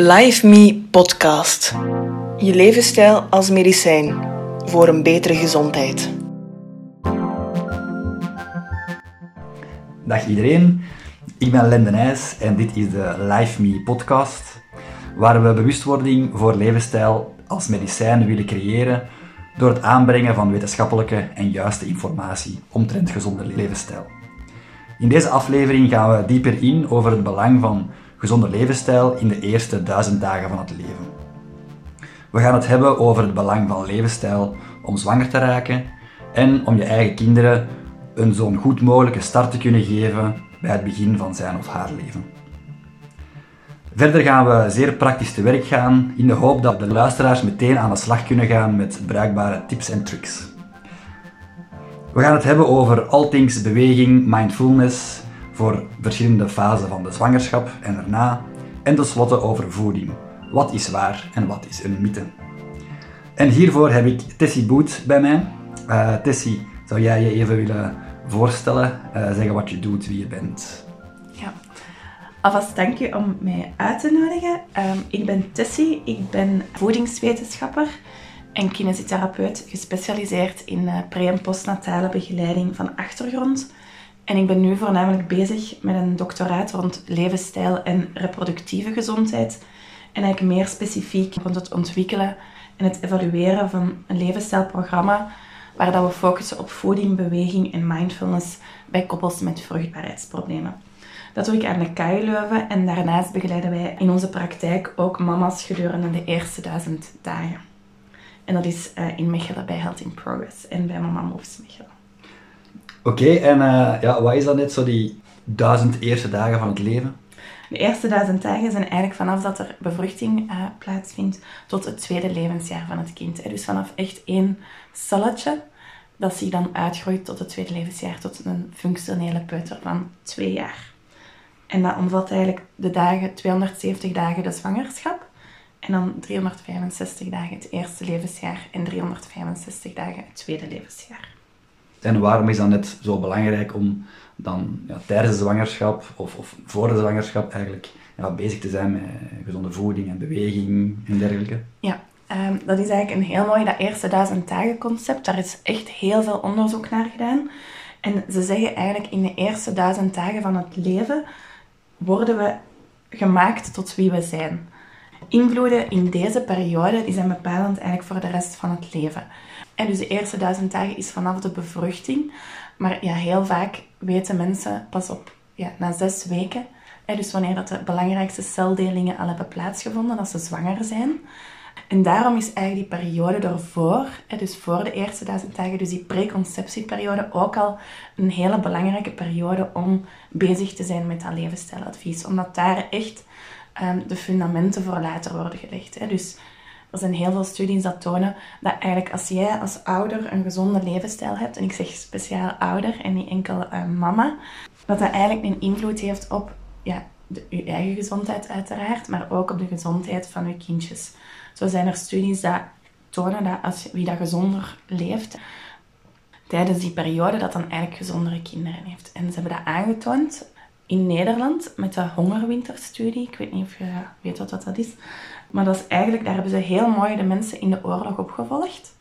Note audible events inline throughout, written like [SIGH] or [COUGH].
Live Me Podcast. Je levensstijl als medicijn voor een betere gezondheid. Dag iedereen, ik ben Len Nijs en dit is de Live Me podcast, waar we bewustwording voor levensstijl als medicijn willen creëren door het aanbrengen van wetenschappelijke en juiste informatie omtrent gezonde levensstijl. In deze aflevering gaan we dieper in over het belang van gezonde levensstijl in de eerste duizend dagen van het leven. We gaan het hebben over het belang van levensstijl om zwanger te raken en om je eigen kinderen een zo'n goed mogelijke start te kunnen geven bij het begin van zijn of haar leven. Verder gaan we zeer praktisch te werk gaan in de hoop dat de luisteraars meteen aan de slag kunnen gaan met bruikbare tips en tricks. We gaan het hebben over all things beweging, mindfulness, voor verschillende fasen van de zwangerschap en erna. En tenslotte over voeding. Wat is waar en wat is een mythe? En hiervoor heb ik Tessie Boet bij mij. Uh, Tessie, zou jij je even willen voorstellen, uh, zeggen wat je doet, wie je bent? Ja, alvast dank je om mij uit te nodigen. Um, ik ben Tessie, ik ben voedingswetenschapper en kinesitherapeut gespecialiseerd in uh, pre- en postnatale begeleiding van achtergrond en ik ben nu voornamelijk bezig met een doctoraat rond levensstijl en reproductieve gezondheid. En eigenlijk meer specifiek rond het ontwikkelen en het evalueren van een levensstijlprogramma waar dat we focussen op voeding, beweging en mindfulness bij koppels met vruchtbaarheidsproblemen. Dat doe ik aan de KU Leuven en daarnaast begeleiden wij in onze praktijk ook mama's gedurende de eerste duizend dagen. En dat is uh, in Mechelen bij Health in Progress en bij Mama Moves Mechelen. Oké, en uh, ja, wat is dan net zo die duizend eerste dagen van het leven? De eerste duizend dagen zijn eigenlijk vanaf dat er bevruchting uh, plaatsvindt tot het tweede levensjaar van het kind. Dus vanaf echt één celletje dat zich dan uitgroeit tot het tweede levensjaar, tot een functionele peuter van twee jaar. En dat omvat eigenlijk de dagen, 270 dagen de zwangerschap, en dan 365 dagen het eerste levensjaar en 365 dagen het tweede levensjaar. En waarom is dat net zo belangrijk om dan ja, tijdens de zwangerschap of, of voor de zwangerschap eigenlijk ja, bezig te zijn met gezonde voeding en beweging en dergelijke? Ja, ehm, dat is eigenlijk een heel mooi, dat eerste duizend dagen concept. Daar is echt heel veel onderzoek naar gedaan. En ze zeggen eigenlijk in de eerste duizend dagen van het leven worden we gemaakt tot wie we zijn. Invloeden in deze periode die zijn bepalend eigenlijk voor de rest van het leven. En dus de eerste duizend dagen is vanaf de bevruchting. Maar ja, heel vaak weten mensen pas op ja, na zes weken, hè, dus wanneer dat de belangrijkste celdelingen al hebben plaatsgevonden, dat ze zwanger zijn. En daarom is eigenlijk die periode ervoor, hè, dus voor de eerste duizend dagen, dus die preconceptieperiode, ook al een hele belangrijke periode om bezig te zijn met dat levensstijladvies. Omdat daar echt um, de fundamenten voor later worden gelegd. Hè. Dus er zijn heel veel studies dat tonen dat eigenlijk als jij als ouder een gezonde levensstijl hebt, en ik zeg speciaal ouder en niet enkel uh, mama, dat dat eigenlijk een invloed heeft op ja, de, je eigen gezondheid uiteraard, maar ook op de gezondheid van je kindjes. Zo zijn er studies dat tonen dat als wie dat gezonder leeft, tijdens die periode, dat dan eigenlijk gezondere kinderen heeft. En ze hebben dat aangetoond in Nederland met de hongerwinterstudie. Ik weet niet of je weet wat dat is. Maar dat is eigenlijk, daar hebben ze heel mooi de mensen in de oorlog opgevolgd.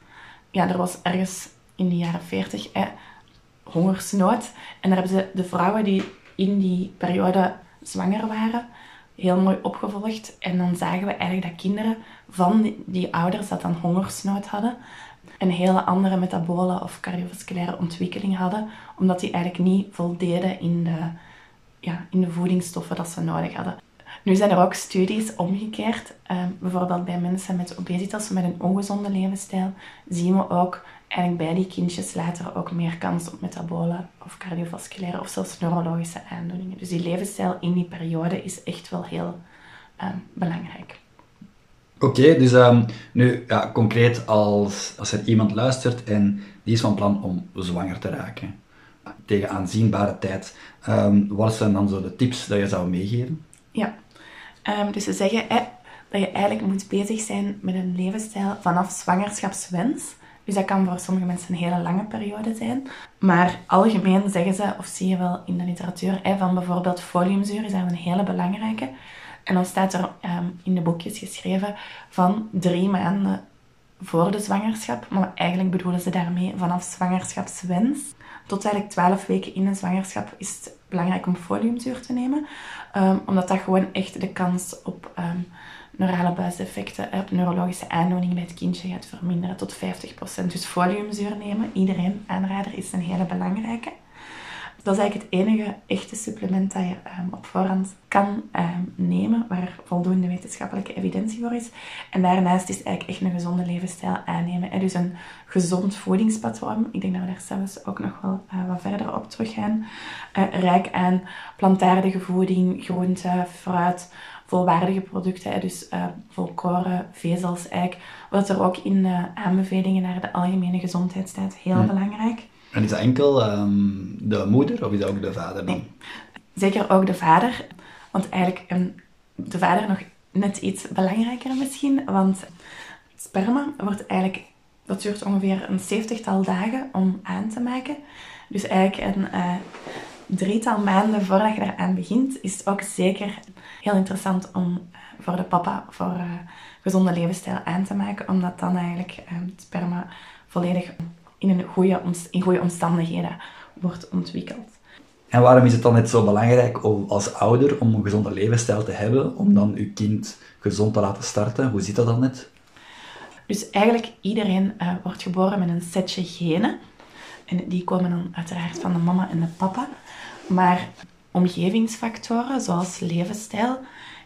Ja, er was ergens in de jaren 40 eh, hongersnood. En daar hebben ze de vrouwen die in die periode zwanger waren, heel mooi opgevolgd. En dan zagen we eigenlijk dat kinderen van die, die ouders dat dan hongersnood hadden, een hele andere metabole of cardiovasculaire ontwikkeling hadden, omdat die eigenlijk niet voldeden in de, ja, in de voedingsstoffen dat ze nodig hadden. Nu zijn er ook studies omgekeerd. Ehm, bijvoorbeeld bij mensen met obesitas, met een ongezonde levensstijl, zien we ook eigenlijk bij die kindjes later ook meer kans op metabole of cardiovasculaire of zelfs neurologische aandoeningen. Dus die levensstijl in die periode is echt wel heel um, belangrijk. Oké, dus um, nu ja, concreet als, als er iemand luistert en die is van plan om zwanger te raken tegen aanzienbare tijd, wat zijn dan zo de tips dat je zou meegeven? Ja, Um, dus ze zeggen dat je eigenlijk moet bezig zijn met een levensstijl vanaf zwangerschapswens. Dus dat kan voor sommige mensen een hele lange periode zijn. Maar algemeen zeggen ze, of zie je wel in de literatuur, van bijvoorbeeld foliumzuur is daar een hele belangrijke. En dan staat er ehm, in de boekjes geschreven van drie maanden voor de zwangerschap. Maar eigenlijk bedoelen ze daarmee vanaf zwangerschapswens. Tot eigenlijk 12 weken in de zwangerschap is het belangrijk om foliumzuur te nemen. Um, omdat dat gewoon echt de kans op um, neurale buiseffecten, op neurologische aandoeningen bij het kindje gaat verminderen tot 50%. Dus foliumzuur nemen, iedereen aanrader, is een hele belangrijke. Dat is eigenlijk het enige echte supplement dat je um, op voorhand kan um, nemen, waar voldoende wetenschappelijke evidentie voor is. En daarnaast is het eigenlijk echt een gezonde levensstijl aannemen. En dus een gezond voedingspatroon. Ik denk dat we daar zelfs ook nog wel uh, wat verder op teruggaan. Uh, rijk aan plantaardige voeding, groente, fruit, volwaardige producten, dus uh, volkoren, vezels eigenlijk. Wat er ook in de aanbevelingen naar de algemene gezondheid staat, heel Ja. belangrijk. En is dat enkel ehm, de moeder of is dat ook de vader dan? Zeker ook de vader, want eigenlijk um, de vader nog net iets belangrijker misschien, want sperma wordt eigenlijk, dat duurt ongeveer een zeventigtal dagen om aan te maken. Dus eigenlijk een uh, drietal maanden voordat je eraan begint, is het ook zeker heel interessant om uh, voor de papa voor uh, gezonde levensstijl aan te maken, omdat dan eigenlijk het sperma volledig in, een goede, in goede omstandigheden wordt ontwikkeld. En waarom is het dan net zo belangrijk om als ouder om een gezonde levensstijl te hebben, om dan uw kind gezond te laten starten? Hoe zit dat dan net? Dus eigenlijk iedereen uh, wordt geboren met een setje genen. En die komen dan uiteraard van de mama en de papa. Maar omgevingsfactoren, zoals levensstijl,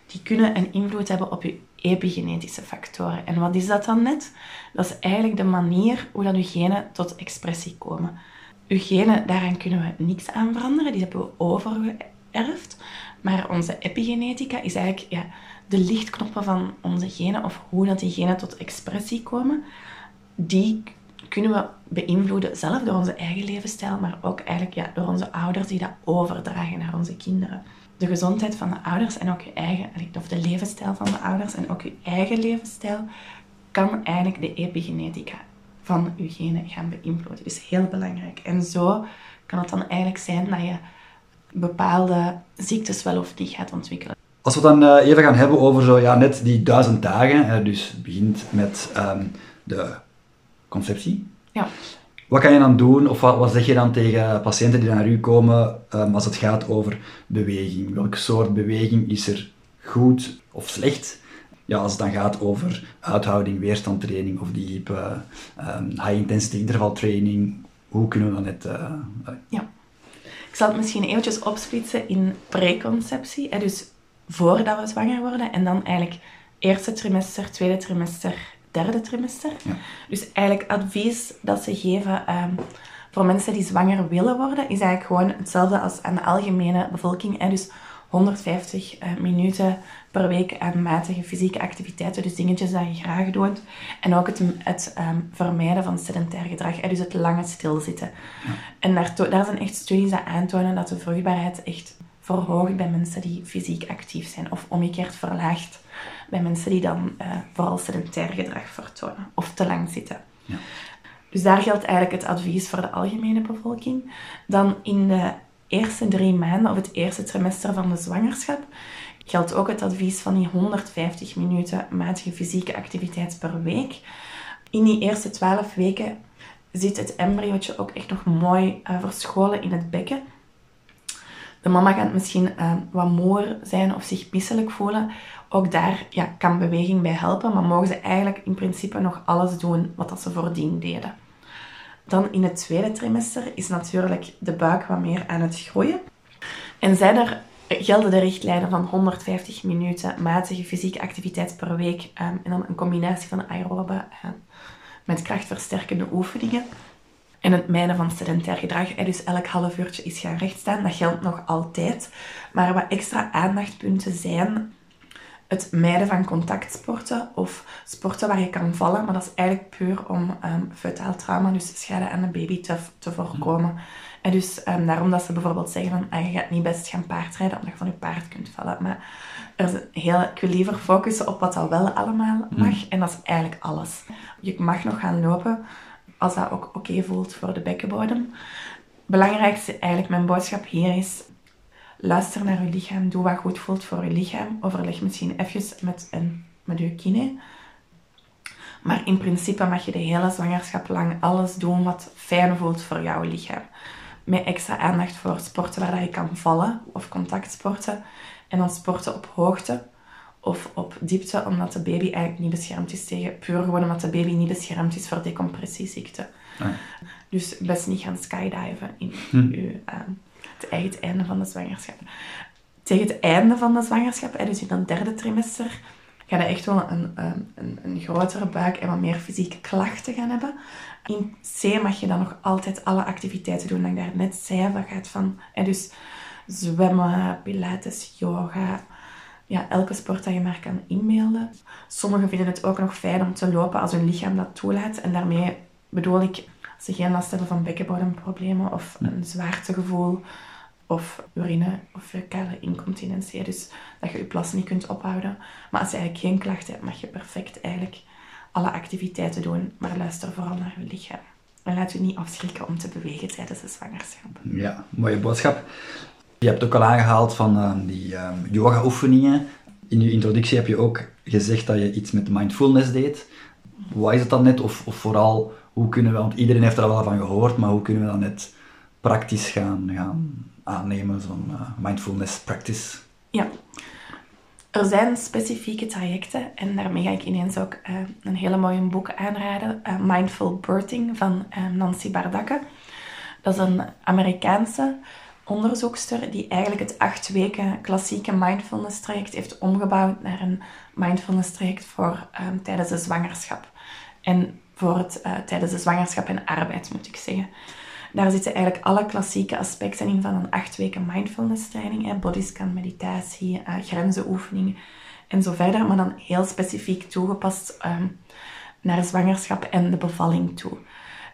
die kunnen een invloed hebben op je epigenetische factoren. En wat is dat dan net? Dat is eigenlijk de manier hoe dat uw genen tot expressie komen. Uw genen, daaraan kunnen we niks aan veranderen, die hebben we overgeërfd. Maar onze epigenetica is eigenlijk ja, de lichtknoppen van onze genen, of hoe dat die genen tot expressie komen. Die kunnen we beïnvloeden, zelf door onze eigen levensstijl, maar ook eigenlijk ja, door onze ouders die dat overdragen naar onze kinderen de gezondheid van de ouders en ook je eigen, of de levensstijl van de ouders en ook je eigen levensstijl, kan eigenlijk de epigenetica van je genen gaan beïnvloeden. Dus heel belangrijk. En zo kan het dan eigenlijk zijn dat je bepaalde ziektes wel of niet gaat ontwikkelen. Als we dan uh, even gaan hebben over zo, ja, net die duizend dagen, dus het begint met um, de conceptie. Ja. Wat kan je dan doen, of wat, wat zeg je dan tegen patiënten die naar u komen um, als het gaat over beweging? Welke soort beweging is er goed of slecht? Ja, als het dan gaat over uithouding, weerstandtraining of die type um, high-intensity intervaltraining, hoe kunnen we dat net... Uh, ja. Ik zal het misschien eventjes opsplitsen in preconceptie, hè, dus voordat we zwanger worden, en dan eigenlijk eerste trimester, tweede trimester, derde trimester. Ja. Dus eigenlijk advies dat ze geven um, voor mensen die zwanger willen worden, is eigenlijk gewoon hetzelfde als aan de algemene bevolking. Hè? Dus 150 uh, minuten per week aan matige fysieke activiteiten, dus dingetjes dat je graag doet. En ook het, het um, vermijden van sedentair gedrag, hè? dus het lange stilzitten. Ja. En daar, daar zijn echt studies die aantonen dat de vruchtbaarheid echt verhoogt bij mensen die fysiek actief zijn, of omgekeerd verlaagt bij mensen die dan uh, vooral sedentair gedrag vertonen of te lang zitten. Ja. Dus daar geldt eigenlijk het advies voor de algemene bevolking. Dan in de eerste drie maanden of het eerste trimester van de zwangerschap geldt ook het advies van die 150 minuten matige fysieke activiteit per week. In die eerste 12 weken zit het embryootje ook echt nog mooi uh, verscholen in het bekken. De mama gaat misschien uh, wat moer zijn of zich misselijk voelen. Ook daar ja, kan beweging bij helpen, maar mogen ze eigenlijk in principe nog alles doen wat dat ze voordien deden. Dan in het tweede trimester is natuurlijk de buik wat meer aan het groeien. En zijn er, gelden de richtlijnen van 150 minuten matige fysieke activiteit per week um, en dan een combinatie van aerobe uh, met krachtversterkende oefeningen. En het mijden van sedentair gedrag, dus elk half uurtje is gaan rechtstaan, dat geldt nog altijd. Maar wat extra aandachtspunten zijn het mijden van contactsporten of sporten waar je kan vallen, maar dat is eigenlijk puur om um, fetaal trauma, dus schade aan de baby, te, te voorkomen. En dus um, daarom dat ze bijvoorbeeld zeggen van, ah, je gaat niet best gaan paardrijden omdat je van je paard kunt vallen. Maar er is een heel, ik wil liever focussen op wat dat wel allemaal mag, mm. en dat is eigenlijk alles. Je mag nog gaan lopen, als dat ook oké voelt voor de bekkenbodem. Belangrijkste, eigenlijk mijn boodschap hier is, luister naar je lichaam, doe wat goed voelt voor je lichaam. Overleg misschien even met, een, met je kine. Maar in principe mag je de hele zwangerschap lang alles doen wat fijn voelt voor jouw lichaam. Met extra aandacht voor sporten waar je kan vallen of contactsporten. En dan sporten op hoogte of op diepte, omdat de baby eigenlijk niet beschermd is tegen, puur gewoon omdat de baby niet beschermd is voor decompressieziekte. Ah. Dus best niet gaan skydiven in hm. uw, uh, het, einde van de zwangerschap. Tegen het einde van de zwangerschap, dus in het derde trimester, ga je echt wel een, een, een grotere buik en wat meer fysieke klachten gaan hebben. In C mag je dan nog altijd alle activiteiten doen, dat ik daar net zei. Dat gaat van, dus zwemmen, pilates, yoga, ja, elke sport dat je maar kan inmelden. Sommigen vinden het ook nog fijn om te lopen als hun lichaam dat toelaat. En daarmee bedoel ik, als ze geen last hebben van bekkenbodemproblemen of een zwaartegevoel of urine of fecale incontinentie. Dus dat je je plas niet kunt ophouden. Maar als je eigenlijk geen klachten hebt, mag je perfect eigenlijk alle activiteiten doen. Maar luister vooral naar je lichaam. En laat je niet afschrikken om te bewegen tijdens de zwangerschap. Ja, mooie boodschap. Je hebt ook al aangehaald van uh, die uh, yoga-oefeningen. In je introductie heb je ook gezegd dat je iets met mindfulness deed. Wat is het dan net? Of, of vooral, hoe kunnen we, want iedereen heeft er wel van gehoord, maar hoe kunnen we dat net praktisch gaan, gaan aannemen, zo'n uh, mindfulness practice? Ja, er zijn specifieke trajecten en daarmee ga ik ineens ook uh, een hele mooie boek aanraden, uh, Mindful Birthing van Nancy Bardakke. Dat is een Amerikaanse onderzoekster die eigenlijk het acht weken klassieke mindfulness traject heeft omgebouwd naar een mindfulness traject voor um, tijdens de zwangerschap. En voor het, uh, tijdens de zwangerschap en arbeid moet ik zeggen. Daar zitten eigenlijk alle klassieke aspecten in van een acht weken mindfulness training. Hè, bodyscan, meditatie, uh, grenzenoefeningen en zo verder. Maar dan heel specifiek toegepast um, naar zwangerschap en de bevalling toe.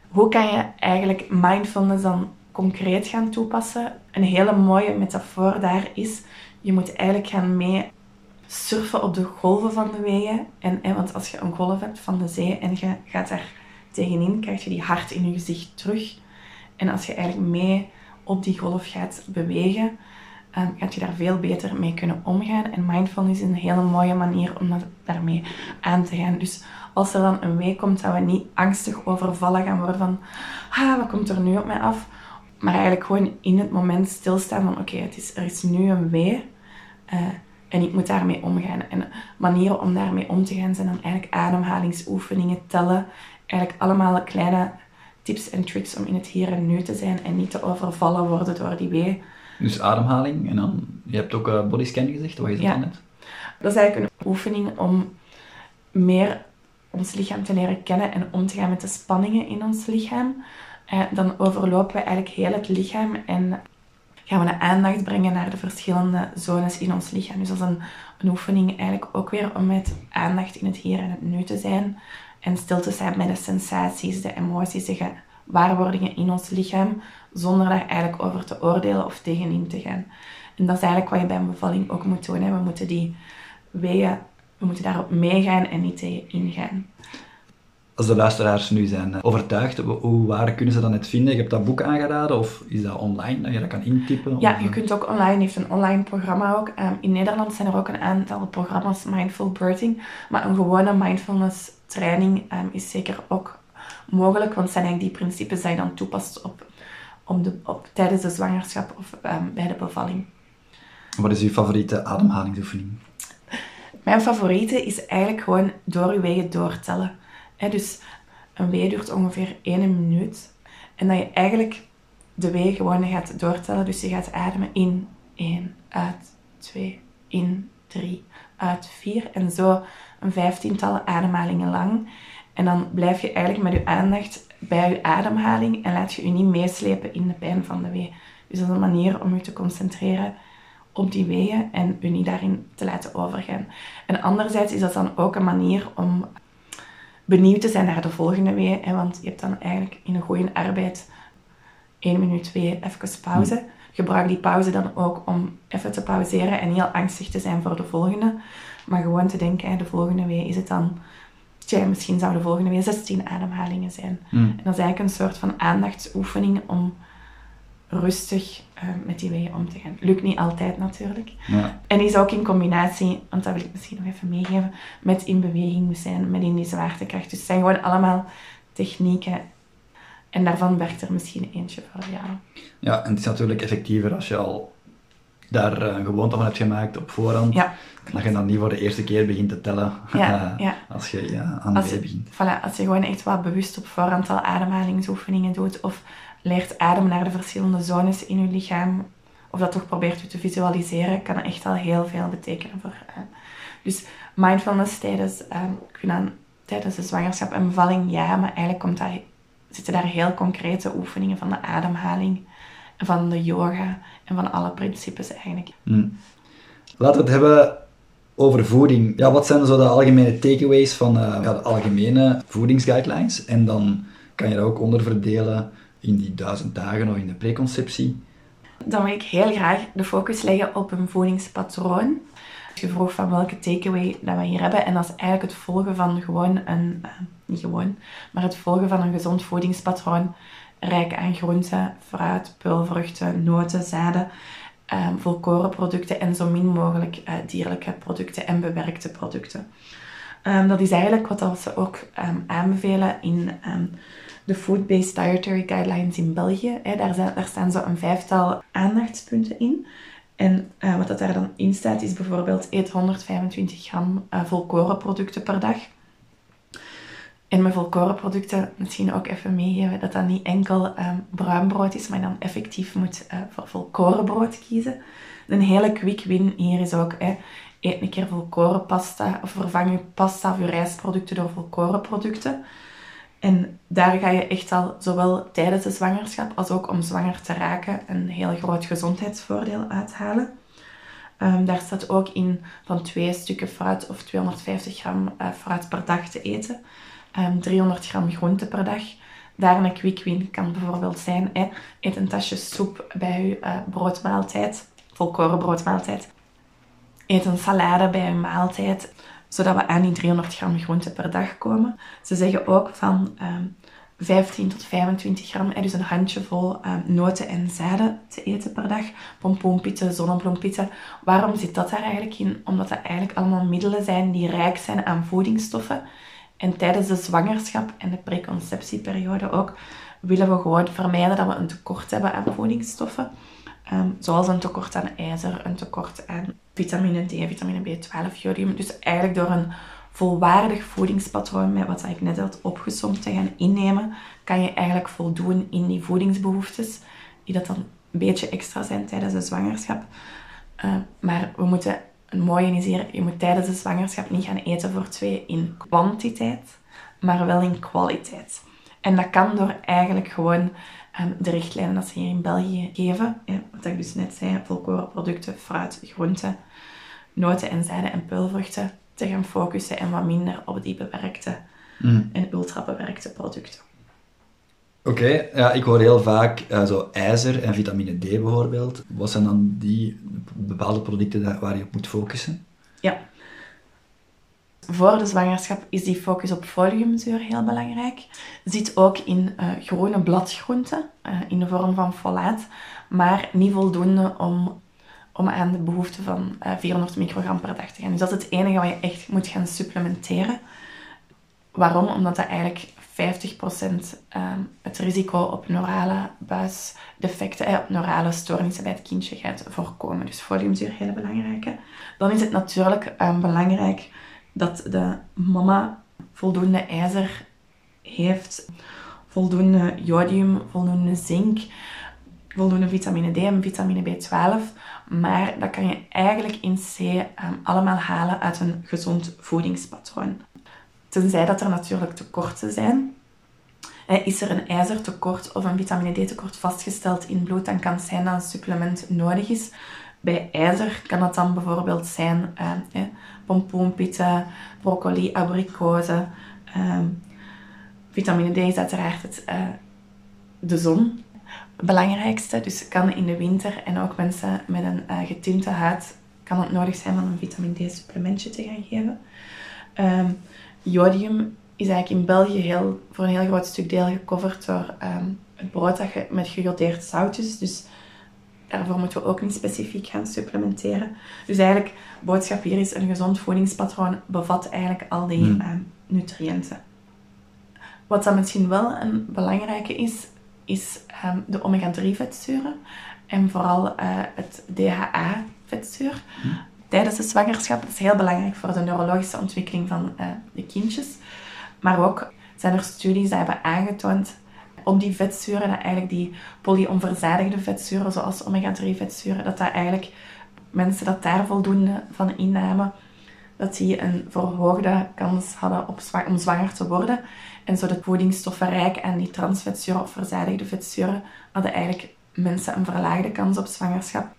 Hoe kan je eigenlijk mindfulness dan concreet gaan toepassen. Een hele mooie metafoor daar is, je moet eigenlijk gaan mee surfen op de golven van de weeën. En, en, want als je een golf hebt van de zee en je gaat daar tegenin, krijg je die hard in je gezicht terug. En als je eigenlijk mee op die golf gaat bewegen, um, gaat je daar veel beter mee kunnen omgaan. En mindfulness is een hele mooie manier om dat, daarmee aan te gaan. Dus als er dan een week komt dat we niet angstig overvallen gaan worden van, ah, wat komt er nu op mij af? Maar eigenlijk gewoon in het moment stilstaan van oké, het is er is nu een wee uh, en ik moet daarmee omgaan. En manieren om daarmee om te gaan zijn dan eigenlijk ademhalingsoefeningen, tellen. Eigenlijk allemaal kleine tips en tricks om in het hier en nu te zijn en niet te overvallen worden door die wee. Dus ademhaling en dan, je hebt ook uh, bodyscan gezegd, wat is dat ja. dan net? Dat is eigenlijk een oefening om meer ons lichaam te leren kennen en om te gaan met de spanningen in ons lichaam. Eh, dan overlopen we eigenlijk heel het lichaam en gaan we de aandacht brengen naar de verschillende zones in ons lichaam. Dus dat is een, een oefening eigenlijk ook weer om met aandacht in het hier en het nu te zijn en stil te zijn met de sensaties, de emoties, de gewaarwordingen in ons lichaam, zonder daar eigenlijk over te oordelen of tegenin te gaan. En dat is eigenlijk wat je bij een bevalling ook moet doen. Hè. We moeten die weeën, we moeten daarop meegaan en niet tegen ingaan als de luisteraars nu zijn eh, overtuigd, hoe, waar kunnen ze dat net vinden? Je hebt dat boek aangeraden of is dat online dat je dat kan intypen? Ja, je kunt ook online, heeft een online programma ook. Ehm, in Nederland zijn er ook een aantal programma's Mindful Birthing, maar een gewone mindfulness training ehm, is zeker ook mogelijk, want het zijn eigenlijk die principes die je dan toepast op, om de, op, tijdens de zwangerschap of ehm, bij de bevalling. Wat is uw favoriete ademhalingsoefening? Mijn favoriete is eigenlijk gewoon door uw wegen doortellen dus een wee duurt ongeveer 1 minuut. En dat je eigenlijk de wee gewoon gaat doortellen. Dus je gaat ademen in 1, uit 2, in 3, uit 4. En zo een vijftiental ademhalingen lang. En dan blijf je eigenlijk met je aandacht bij je ademhaling en laat je je niet meeslepen in de pijn van de wee. Dus dat is een manier om je te concentreren op die weeën en je niet daarin te laten overgaan. En anderzijds is dat dan ook een manier om benieuwd te zijn naar de volgende wee. Hè, want je hebt dan eigenlijk in een goede arbeid één minuut, twee, even pauze. Gebruik die pauze dan ook om even te pauzeren en heel angstig te zijn voor de volgende. Maar gewoon te denken, de volgende wee is het dan... Tja, misschien zou de volgende wee 16 ademhalingen zijn. Hmm. En dat is eigenlijk een soort van aandachtsoefening om rustig eh, met die wegen om te gaan. Lukt niet altijd natuurlijk. Ja. En is ook in combinatie, want dat wil ik misschien nog even meegeven, met in beweging zijn, met in die zwaartekracht. Dus het zijn gewoon allemaal technieken. En daarvan werkt er misschien eentje voor jou. ja, en het is natuurlijk effectiever als je al daar eh, een gewoonte van hebt gemaakt op voorhand. Ja, Dat je dan niet voor de eerste keer begint te tellen Ja, [LAUGHS] ja. als je ja, aan de als je, begint. voilà, als je gewoon echt wat bewust op voorhand al ademhalingsoefeningen doet, of leert ademen naar de verschillende zones in je lichaam, of dat toch probeert u te visualiseren, kan echt al heel veel betekenen voor. eh, dus mindfulness tijdens, eh, ik vind aan, tijdens de zwangerschap en bevalling, ja, maar eigenlijk komt zitten daar heel concrete oefeningen van de ademhaling, van de yoga en van alle principes eigenlijk. Hm. Laten we het hebben over voeding. Ja, wat zijn zo de algemene takeaways van eh, ja, de algemene voedingsguidelines? En dan kan je dat ook onderverdelen in die duizend dagen of in de preconceptie. Dan wil ik heel graag de focus leggen op een voedingspatroon. Je vroeg van welke takeaway dat we hier hebben. En dat is eigenlijk het volgen van gewoon een, eh, niet gewoon, maar het volgen van een gezond voedingspatroon. Rijk aan groenten, fruit, peulvruchten, noten, zaden, eh, volkorenproducten en zo min mogelijk eh, dierlijke producten en bewerkte producten. Ehm, dat is eigenlijk wat ze ook ehm, aanbevelen in de Food-Based Dietary Guidelines in België. Hè. Daar, zijn, daar staan zo een vijftal aandachtspunten in. En eh, wat dat daar dan in staat is bijvoorbeeld eet 125 gram eh, volkorenproducten per dag. En met volkorenproducten misschien ook even meegeven dat dat niet enkel ehm, bruin brood is, maar dan effectief moet eh, voor volkorenbrood kiezen. Een hele quick win hier is ook, hè, eet een keer volkorenpasta of vervang je pasta of je rijstproducten door volkorenproducten. En daar ga je echt al, zowel tijdens de zwangerschap als ook om zwanger te raken, een heel groot gezondheidsvoordeel uithalen. Ehm, daar staat ook in van twee stukken fruit of 250 gram eh, fruit per dag te eten. Ehm, 300 gram groente per dag. Daar een quick win kan bijvoorbeeld zijn, hè, eet een tasje soep bij je eh, broodmaaltijd, volkoren broodmaaltijd. Eet een salade bij je maaltijd, zodat we aan die 300 gram groente per dag komen. Ze zeggen ook van ehm, 15 tot 25 gram, dus een handjevol ehm, noten en zaden te eten per dag. Pompoenpitten, zonnebloempitten. Waarom zit dat daar eigenlijk in? Omdat dat eigenlijk allemaal middelen zijn die rijk zijn aan voedingsstoffen. En tijdens de zwangerschap en de preconceptieperiode ook willen we gewoon vermijden dat we een tekort hebben aan voedingsstoffen. Ehm, zoals een tekort aan ijzer, een tekort aan vitamine D, vitamine B12, jodium. Dus eigenlijk door een volwaardig voedingspatroon met wat ik net had opgesomd te gaan innemen, kan je eigenlijk voldoen in die voedingsbehoeftes, die dat dan een beetje extra zijn tijdens de zwangerschap. Uh, maar we moeten, een mooie is hier, je moet tijdens de zwangerschap niet gaan eten voor twee in kwantiteit, maar wel in kwaliteit. En dat kan door eigenlijk gewoon um, de richtlijnen dat ze hier in België geven, ja, wat ik dus net zei, volkorenproducten, fruit, groenten, noten en zaden en peulvruchten, te gaan focussen en wat minder op die bewerkte Mm. en ultra bewerkte producten. Oké, ja, ik hoor heel vaak eh, zo ijzer en vitamine D bijvoorbeeld. Wat zijn dan die bepaalde producten waar je op moet focussen? Ja. Voor de zwangerschap is die focus op foliumzuur heel belangrijk. Zit ook in eh, groene bladgroenten eh, in de vorm van folaat, maar niet voldoende om, om aan de behoefte van eh, 400 microgram per dag te gaan. Dus dat is het enige wat je echt moet gaan supplementeren. Waarom? Omdat dat eigenlijk 50% ehm, het risico op neurale buisdefecten, eh, op neurale stoornissen bij het kindje gaat voorkomen. Dus foliumzuur, heel belangrijk. hè. Dan is het natuurlijk ehm, belangrijk dat de mama voldoende ijzer heeft, voldoende jodium, voldoende zink, voldoende vitamine D en vitamine B12. Maar dat kan je eigenlijk in C ehm, allemaal halen uit een gezond voedingspatroon. Tenzij dat er natuurlijk tekorten zijn. Eh, Is er een ijzertekort of een vitamine D tekort vastgesteld in bloed, dan kan het zijn dat een supplement nodig is. Bij ijzer kan het dan bijvoorbeeld zijn eh, eh, pompoenpitten, broccoli, abrikozen. ehm, vitamine D is uiteraard het, eh, de zon, het belangrijkste. Dus kan in de winter en ook mensen met een eh, getinte huid kan het nodig zijn om een vitamine D supplementje te gaan geven. Ehm, jodium is eigenlijk in België heel, voor een heel groot stuk deel gecoverd door ehm, het brood dat je met gejodeerd zout is. Dus daarvoor moeten we ook niet specifiek gaan supplementeren. Dus eigenlijk, boodschap hier is, een gezond voedingspatroon bevat eigenlijk al die Hmm. ehm, nutriënten. Wat dan misschien wel een belangrijke is, is ehm, de omega-3 vetzuren. En vooral eh, het DHA-vetzuur. Tijdens de zwangerschap dat is heel belangrijk voor de neurologische ontwikkeling van eh, de kindjes. Maar ook zijn er studies die hebben aangetoond op die vetzuren, dat eigenlijk die polyonverzadigde vetzuren, zoals omega-3 vetzuren, dat dat eigenlijk mensen dat daar voldoende van innamen, dat die een verhoogde kans hadden op om zwanger te worden. En zo de voedingsstoffen rijk aan die transvetzuren of verzadigde vetzuren hadden eigenlijk mensen een verlaagde kans op zwangerschap.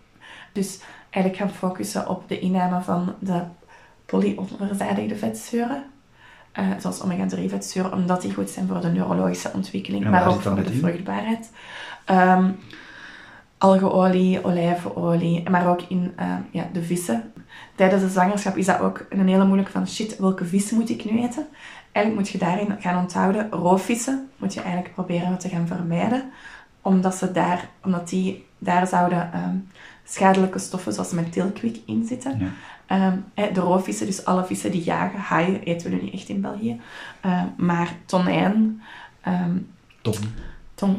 Dus eigenlijk gaan focussen op de inname van de polyonverzadigde vetzuren. Zoals omega-3 vetzuren, omdat die goed zijn voor de neurologische ontwikkeling, En maar ook voor de vruchtbaarheid. Ehm algeolie, olijfolie, maar ook in eh, ja, de vissen. Tijdens de zwangerschap is dat ook een hele moeilijk van shit, welke vis moet ik nu eten? Eigenlijk moet je daarin gaan onthouden, roofvissen moet je eigenlijk proberen te gaan vermijden, omdat, ze daar, omdat die daar zouden ehm, schadelijke stoffen zoals methylkwik in zitten. Ja. Ehm, de roofvissen, dus alle vissen die jagen, haaien eten we nu niet echt in België, Eh, maar tonijn, ehm, Top. tong.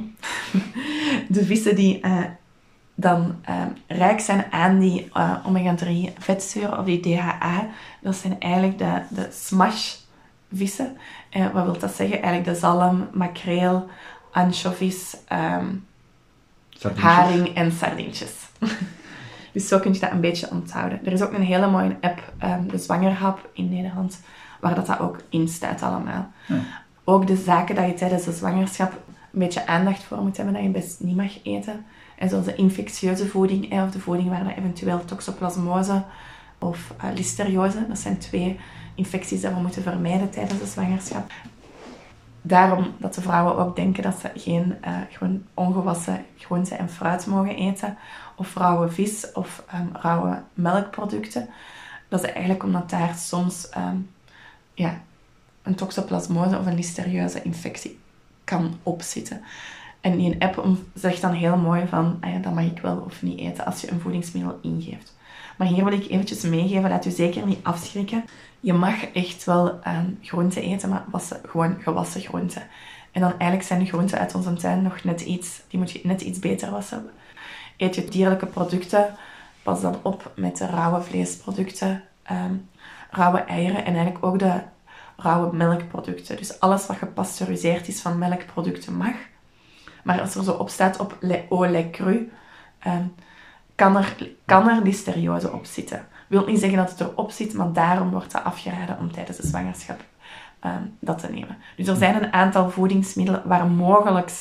[LAUGHS] De vissen die eh, dan rijk zijn aan die eh, omega-3 vetzuren of die DHA, dat zijn eigenlijk de, de smash vissen. Eh, wat wil dat zeggen? Eigenlijk de zalm, makreel, anchovies, ehm, haring en sardientjes. [LAUGHS] dus zo kun je dat een beetje onthouden. Er is ook een hele mooie app, ehm, de Zwangerhap in Nederland, waar dat, dat ook in staat allemaal. Ja. Ook de zaken dat je tijdens de zwangerschap een beetje aandacht voor moet hebben, dat je best niet mag eten. En zoals de infectieuze voeding, of de voeding waar dat eventueel toxoplasmose of eh, listeriose, dat zijn twee infecties die we moeten vermijden tijdens de zwangerschap. Daarom dat de vrouwen ook denken dat ze geen eh, gewoon ongewassen groenten en fruit mogen eten. Of rauwe vis of ehm, rauwe melkproducten. Dat is eigenlijk omdat daar soms ehm, ja, een toxoplasmose of een listerieuze infectie kan opzitten. En die app zegt dan heel mooi van, ah ja, dat mag ik wel of niet eten als je een voedingsmiddel ingeeft. Maar hier wil ik eventjes meegeven, laat u zeker niet afschrikken. Je mag echt wel ehm, groenten eten, maar wassen, gewoon gewassen groenten. En dan eigenlijk zijn de groenten uit onze tuin nog net iets, die moet je net iets beter wassen. Eet je dierlijke producten, pas dan op met de rauwe vleesproducten, ehm, rauwe eieren en eigenlijk ook de rauwe melkproducten. Dus alles wat gepasteuriseerd is van melkproducten mag. Maar als er zo op staat op au lait cru, ehm, kan, er, kan er listeriose op zitten. Wil niet zeggen dat het erop zit, maar daarom wordt dat afgeraden om tijdens de zwangerschap ehm, dat te nemen. Dus er zijn een aantal voedingsmiddelen waar mogelijk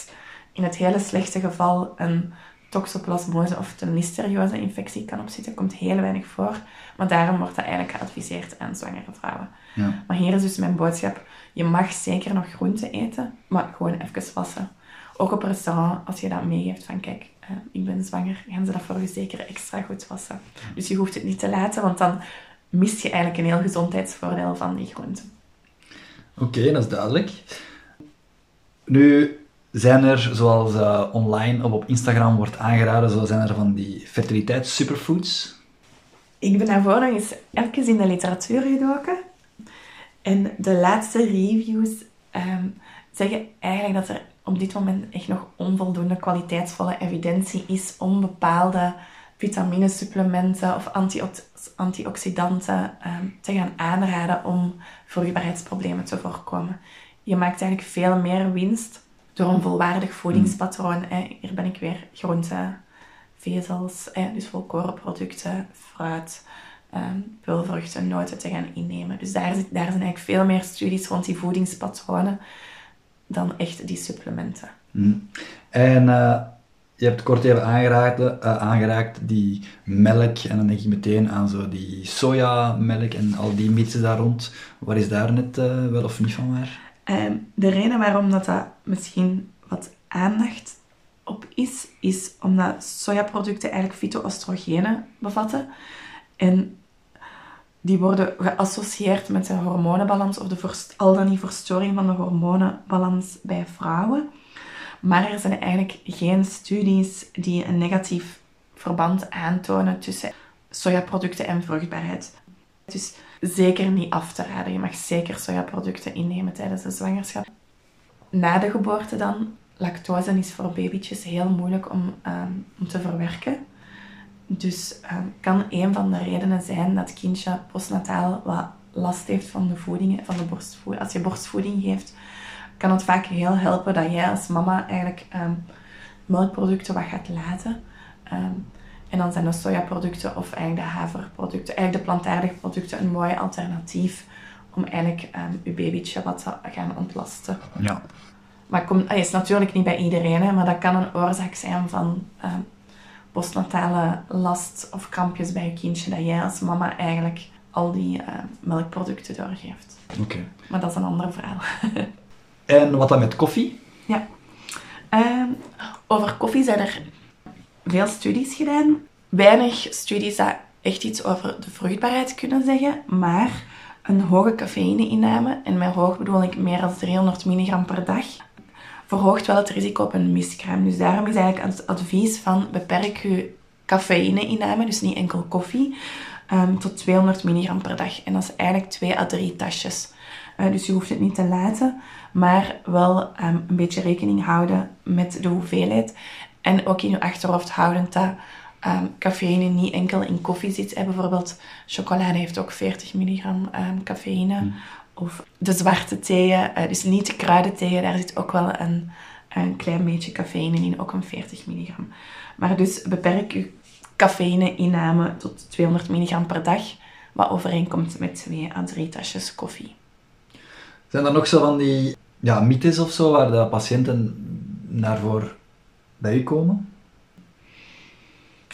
in het hele slechte geval een toxoplasmose of een listeriose infectie kan op zitten. Komt heel weinig voor, maar daarom wordt dat eigenlijk geadviseerd aan zwangere vrouwen. Ja. Maar hier is dus mijn boodschap. Je mag zeker nog groenten eten, maar gewoon even wassen. Ook op restaurant, als je dat meegeeft van kijk, ik ben zwanger, gaan ze dat voor je zeker extra goed wassen. Dus je hoeft het niet te laten, want dan mist je eigenlijk een heel gezondheidsvoordeel van die groenten. Oké, dat is duidelijk. Nu zijn er, zoals eh, online of op Instagram wordt aangeraden, zo zijn er van die fertiliteitssuperfoods. Ik ben daarvoor nog eens even in de literatuur gedoken. En de laatste reviews ehm, zeggen eigenlijk dat er op dit moment echt nog onvoldoende kwaliteitsvolle evidentie is om bepaalde vitaminesupplementen of antiox- antioxidanten ehm, te gaan aanraden om vruchtbaarheidsproblemen te voorkomen. Je maakt eigenlijk veel meer winst door een volwaardig voedingspatroon. Hier ben ik weer groenten, vezels, hè, dus volkorenproducten, fruit, ehm peulvruchten, noten te gaan innemen. Dus daar, daar zijn eigenlijk veel meer studies rond die voedingspatronen dan echt die supplementen. Hm. En eh, je hebt kort even aangeraakt, eh, aangeraakt die melk, en dan denk je meteen aan zo die sojamelk en al die mythes daar rond. Waar is daar net eh, wel of niet van waar? Ehm, de reden waarom dat, dat misschien wat aandacht op is, is omdat sojaproducten eigenlijk fytoöstrogenen bevatten. En die worden geassocieerd met de hormonenbalans of de al dan niet verstoring van de hormonenbalans bij vrouwen. Maar er zijn eigenlijk geen studies die een negatief verband aantonen tussen sojaproducten en vruchtbaarheid. Dus zeker niet af te raden. Je mag zeker sojaproducten innemen tijdens de zwangerschap. Na de geboorte dan, lactose is voor babytjes heel moeilijk om, ehm, om te verwerken. Dus ehm, kan een van de redenen zijn dat het kindje postnataal wat last heeft van de voeding, van de borstvoeding. Als je borstvoeding geeft, kan het vaak heel helpen dat jij als mama eigenlijk ehm, melkproducten wat gaat laten. En dan zijn de sojaproducten of eigenlijk de haverproducten, eigenlijk de plantaardige producten, een mooi alternatief om eigenlijk um, je babytje wat te gaan ontlasten. Ja. Maar het komt, is natuurlijk niet bij iedereen, hè, maar dat kan een oorzaak zijn van um, postnatale last of krampjes bij je kindje, dat jij als mama eigenlijk al die uh, melkproducten doorgeeft. Oké. Maar dat is een ander verhaal. [LAUGHS] en wat dan met koffie? Ja. Um, over koffie zijn er veel studies gedaan. Weinig studies dat echt iets over de vruchtbaarheid kunnen zeggen, maar een hoge cafeïne-inname, en met hoog bedoel ik meer dan 300 milligram per dag, verhoogt wel het risico op een miskraam. Dus daarom is eigenlijk het advies van beperk je cafeïne-inname, dus niet enkel koffie, ehm, tot 200 milligram per dag. En dat is eigenlijk 2 à 3 tasjes. Uh, dus je hoeft het niet te laten, maar wel um, een beetje rekening houden met de hoeveelheid. En ook in je achterhoofd houden dat um, cafeïne niet enkel in koffie zit. En bijvoorbeeld chocolade heeft ook 40 milligram cafeïne. Mm. Of de zwarte theeën, uh, dus niet de kruidentheeën, daar zit ook wel een, een klein beetje cafeïne in, ook een 40 milligram. Maar dus beperk je cafeïne-inname tot 200 milligram per dag, wat overeenkomt met 2 à 3 tasjes koffie. Zijn er nog zo van die ja, mythes of zo, waar de patiënten naar voor bij u komen?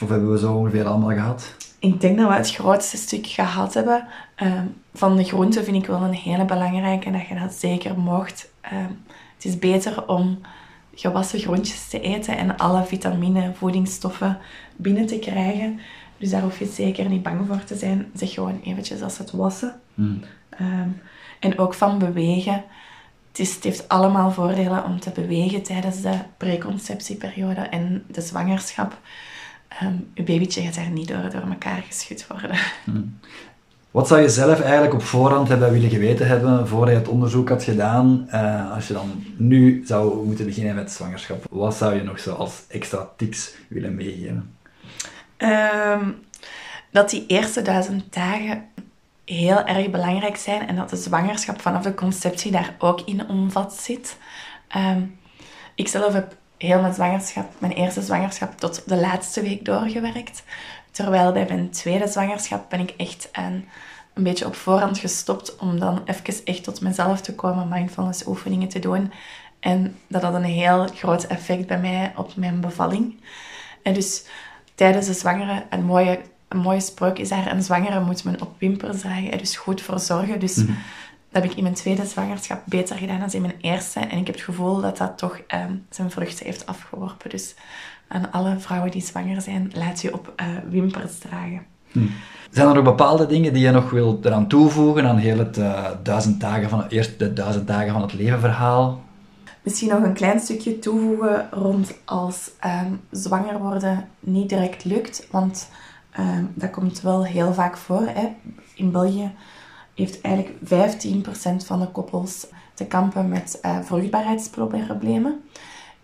Of hebben we zo ongeveer allemaal gehad? Ik denk dat we het grootste stuk gehad hebben. Ehm, van de groenten vind ik wel een hele belangrijke en dat je dat zeker mocht. Ehm, het is beter om gewassen groentjes te eten en alle vitamine, voedingsstoffen binnen te krijgen. Dus daar hoef je zeker niet bang voor te zijn. Zeg gewoon eventjes als het wassen. Hmm. Ehm, en ook van bewegen het, is, het heeft allemaal voordelen om te bewegen tijdens de preconceptieperiode en de zwangerschap. Um, je babytje gaat daar niet door, door elkaar geschud worden. [LAUGHS] Hmm. Wat zou je zelf eigenlijk op voorhand hebben willen geweten hebben voordat je het onderzoek had gedaan? Uh, als je dan nu zou moeten beginnen met zwangerschap, wat zou je nog zo als extra tips willen meegeven? Um, dat die eerste duizend dagen heel erg belangrijk zijn en dat de zwangerschap vanaf de conceptie daar ook in omvat zit. Um, ik zelf heb heel mijn zwangerschap, mijn eerste zwangerschap, tot de laatste week doorgewerkt. Terwijl bij mijn tweede zwangerschap ben ik echt een, beetje op voorhand gestopt om dan even echt tot mezelf te komen, mindfulness oefeningen te doen. En dat had een heel groot effect bij mij op mijn bevalling. En dus tijdens de zwangere een mooie een mooie spreuk is daar, een zwangere moet men op wimpers dragen, dus goed voor zorgen. Dus mhm. Dat heb ik in mijn tweede zwangerschap beter gedaan dan in mijn eerste. En ik heb het gevoel dat dat toch ehm, zijn vruchten heeft afgeworpen. Dus aan alle vrouwen die zwanger zijn, laat je op uh, wimpers dragen. Mhm. Zijn er nog bepaalde dingen die je nog wilt eraan toevoegen aan heel het uh, duizend dagen van, eerst de duizend dagen van het leven verhaal? Misschien nog een klein stukje toevoegen rond als um, zwanger worden niet direct lukt. Want Ehm, dat komt wel heel vaak voor. Hè. In België heeft eigenlijk 15% van de koppels te kampen met uh, vruchtbaarheidsproblemen.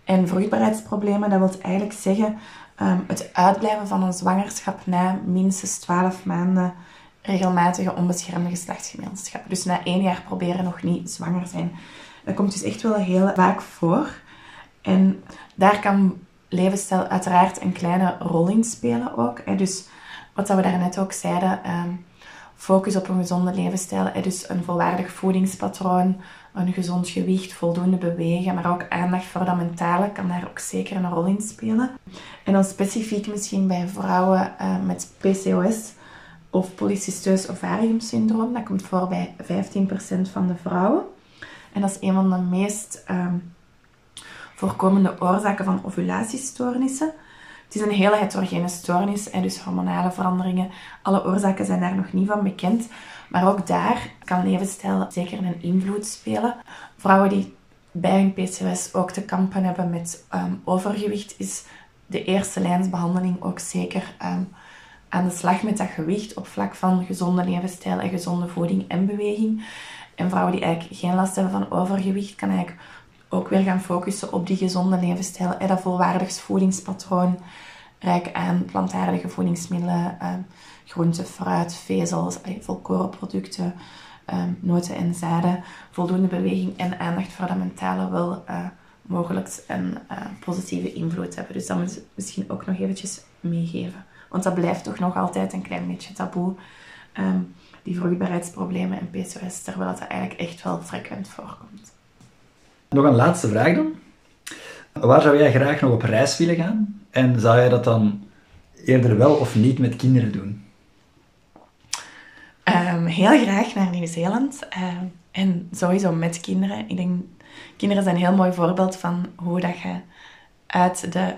En vruchtbaarheidsproblemen, dat wil eigenlijk zeggen ehm, het uitblijven van een zwangerschap na minstens 12 maanden regelmatige onbeschermde geslachtsgemeenschap. Dus na één jaar proberen nog niet zwanger zijn. Dat komt dus echt wel heel vaak voor. En daar kan levensstijl uiteraard een kleine rol in spelen ook. Dus wat we daarnet ook zeiden, ehm, focus op een gezonde levensstijl. Dus een volwaardig voedingspatroon, een gezond gewicht, voldoende bewegen, maar ook aandacht voor dat mentale kan daar ook zeker een rol in spelen. En dan specifiek misschien bij vrouwen uh, met PCOS of polycysteus ovariumsyndroom. Dat komt voor bij 15% van de vrouwen. En dat is een van de meest ehm, voorkomende oorzaken van ovulatiestoornissen. Het is een hele heterogene stoornis, en dus hormonale veranderingen. Alle oorzaken zijn daar nog niet van bekend. Maar ook daar kan levensstijl zeker een invloed spelen. Vrouwen die bij hun PCOS ook te kampen hebben met um, overgewicht, is de eerste lijnsbehandeling ook zeker ehm, aan de slag met dat gewicht op vlak van gezonde levensstijl en gezonde voeding en beweging. En vrouwen die eigenlijk geen last hebben van overgewicht, kan eigenlijk ook weer gaan focussen op die gezonde levensstijl. En dat volwaardig voedingspatroon, rijk aan plantaardige voedingsmiddelen, eh, groente, fruit, vezels, eh, noten en zaden, voldoende beweging en aandacht voor dat mentale wel uh, mogelijk een positieve invloed hebben. Dus dat moet ik misschien ook nog eventjes meegeven. Want dat blijft toch nog altijd een klein beetje taboe. Ehm, die vruchtbaarheidsproblemen en PCOS, terwijl dat eigenlijk echt wel frequent voorkomt. Nog een laatste vraag dan. Waar zou jij graag nog op reis willen gaan? En zou jij dat dan eerder wel of niet met kinderen doen? Um, heel graag naar Nieuw-Zeeland. Ehm, en sowieso met kinderen. Ik denk, kinderen zijn een heel mooi voorbeeld van hoe dat je uit de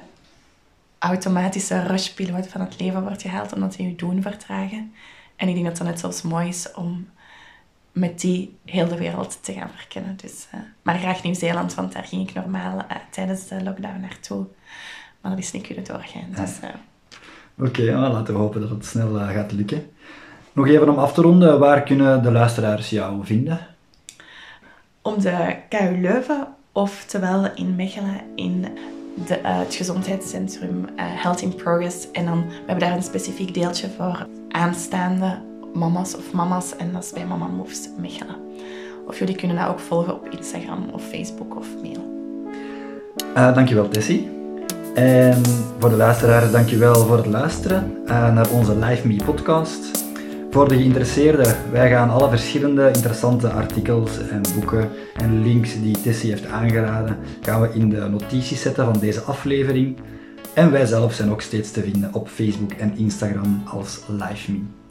automatische rushpiloot van het leven wordt gehaald, omdat ze je doen vertragen. En ik denk dat het net zoals mooi is om met die heel de wereld te gaan verkennen. Dus, uh, maar graag Nieuw-Zeeland, want daar ging ik normaal uh, tijdens de lockdown naartoe. Maar dat is niet kunnen doorgaan. Dus, uh... Oké, okay, laten we hopen dat het snel gaat lukken. Nog even om af te ronden, waar kunnen de luisteraars jou vinden? Om de KU Leuven, oftewel in Mechelen in de, het gezondheidscentrum Health in Progress. En dan, we hebben daar een specifiek deeltje voor aanstaande mama's of mama's en dat is bij Mama Moves Mechelen. Of jullie kunnen dat ook volgen op Instagram of Facebook of mail. Uh, dankjewel Tessie. En voor de luisteraars, dankjewel voor het luisteren uh, naar onze Live Me podcast. Voor de geïnteresseerden, wij gaan alle verschillende interessante artikels en boeken en links die Tessie heeft aangeraden, gaan we in de notities zetten van deze aflevering. En wij zelf zijn ook steeds te vinden op Facebook en Instagram als Live Me.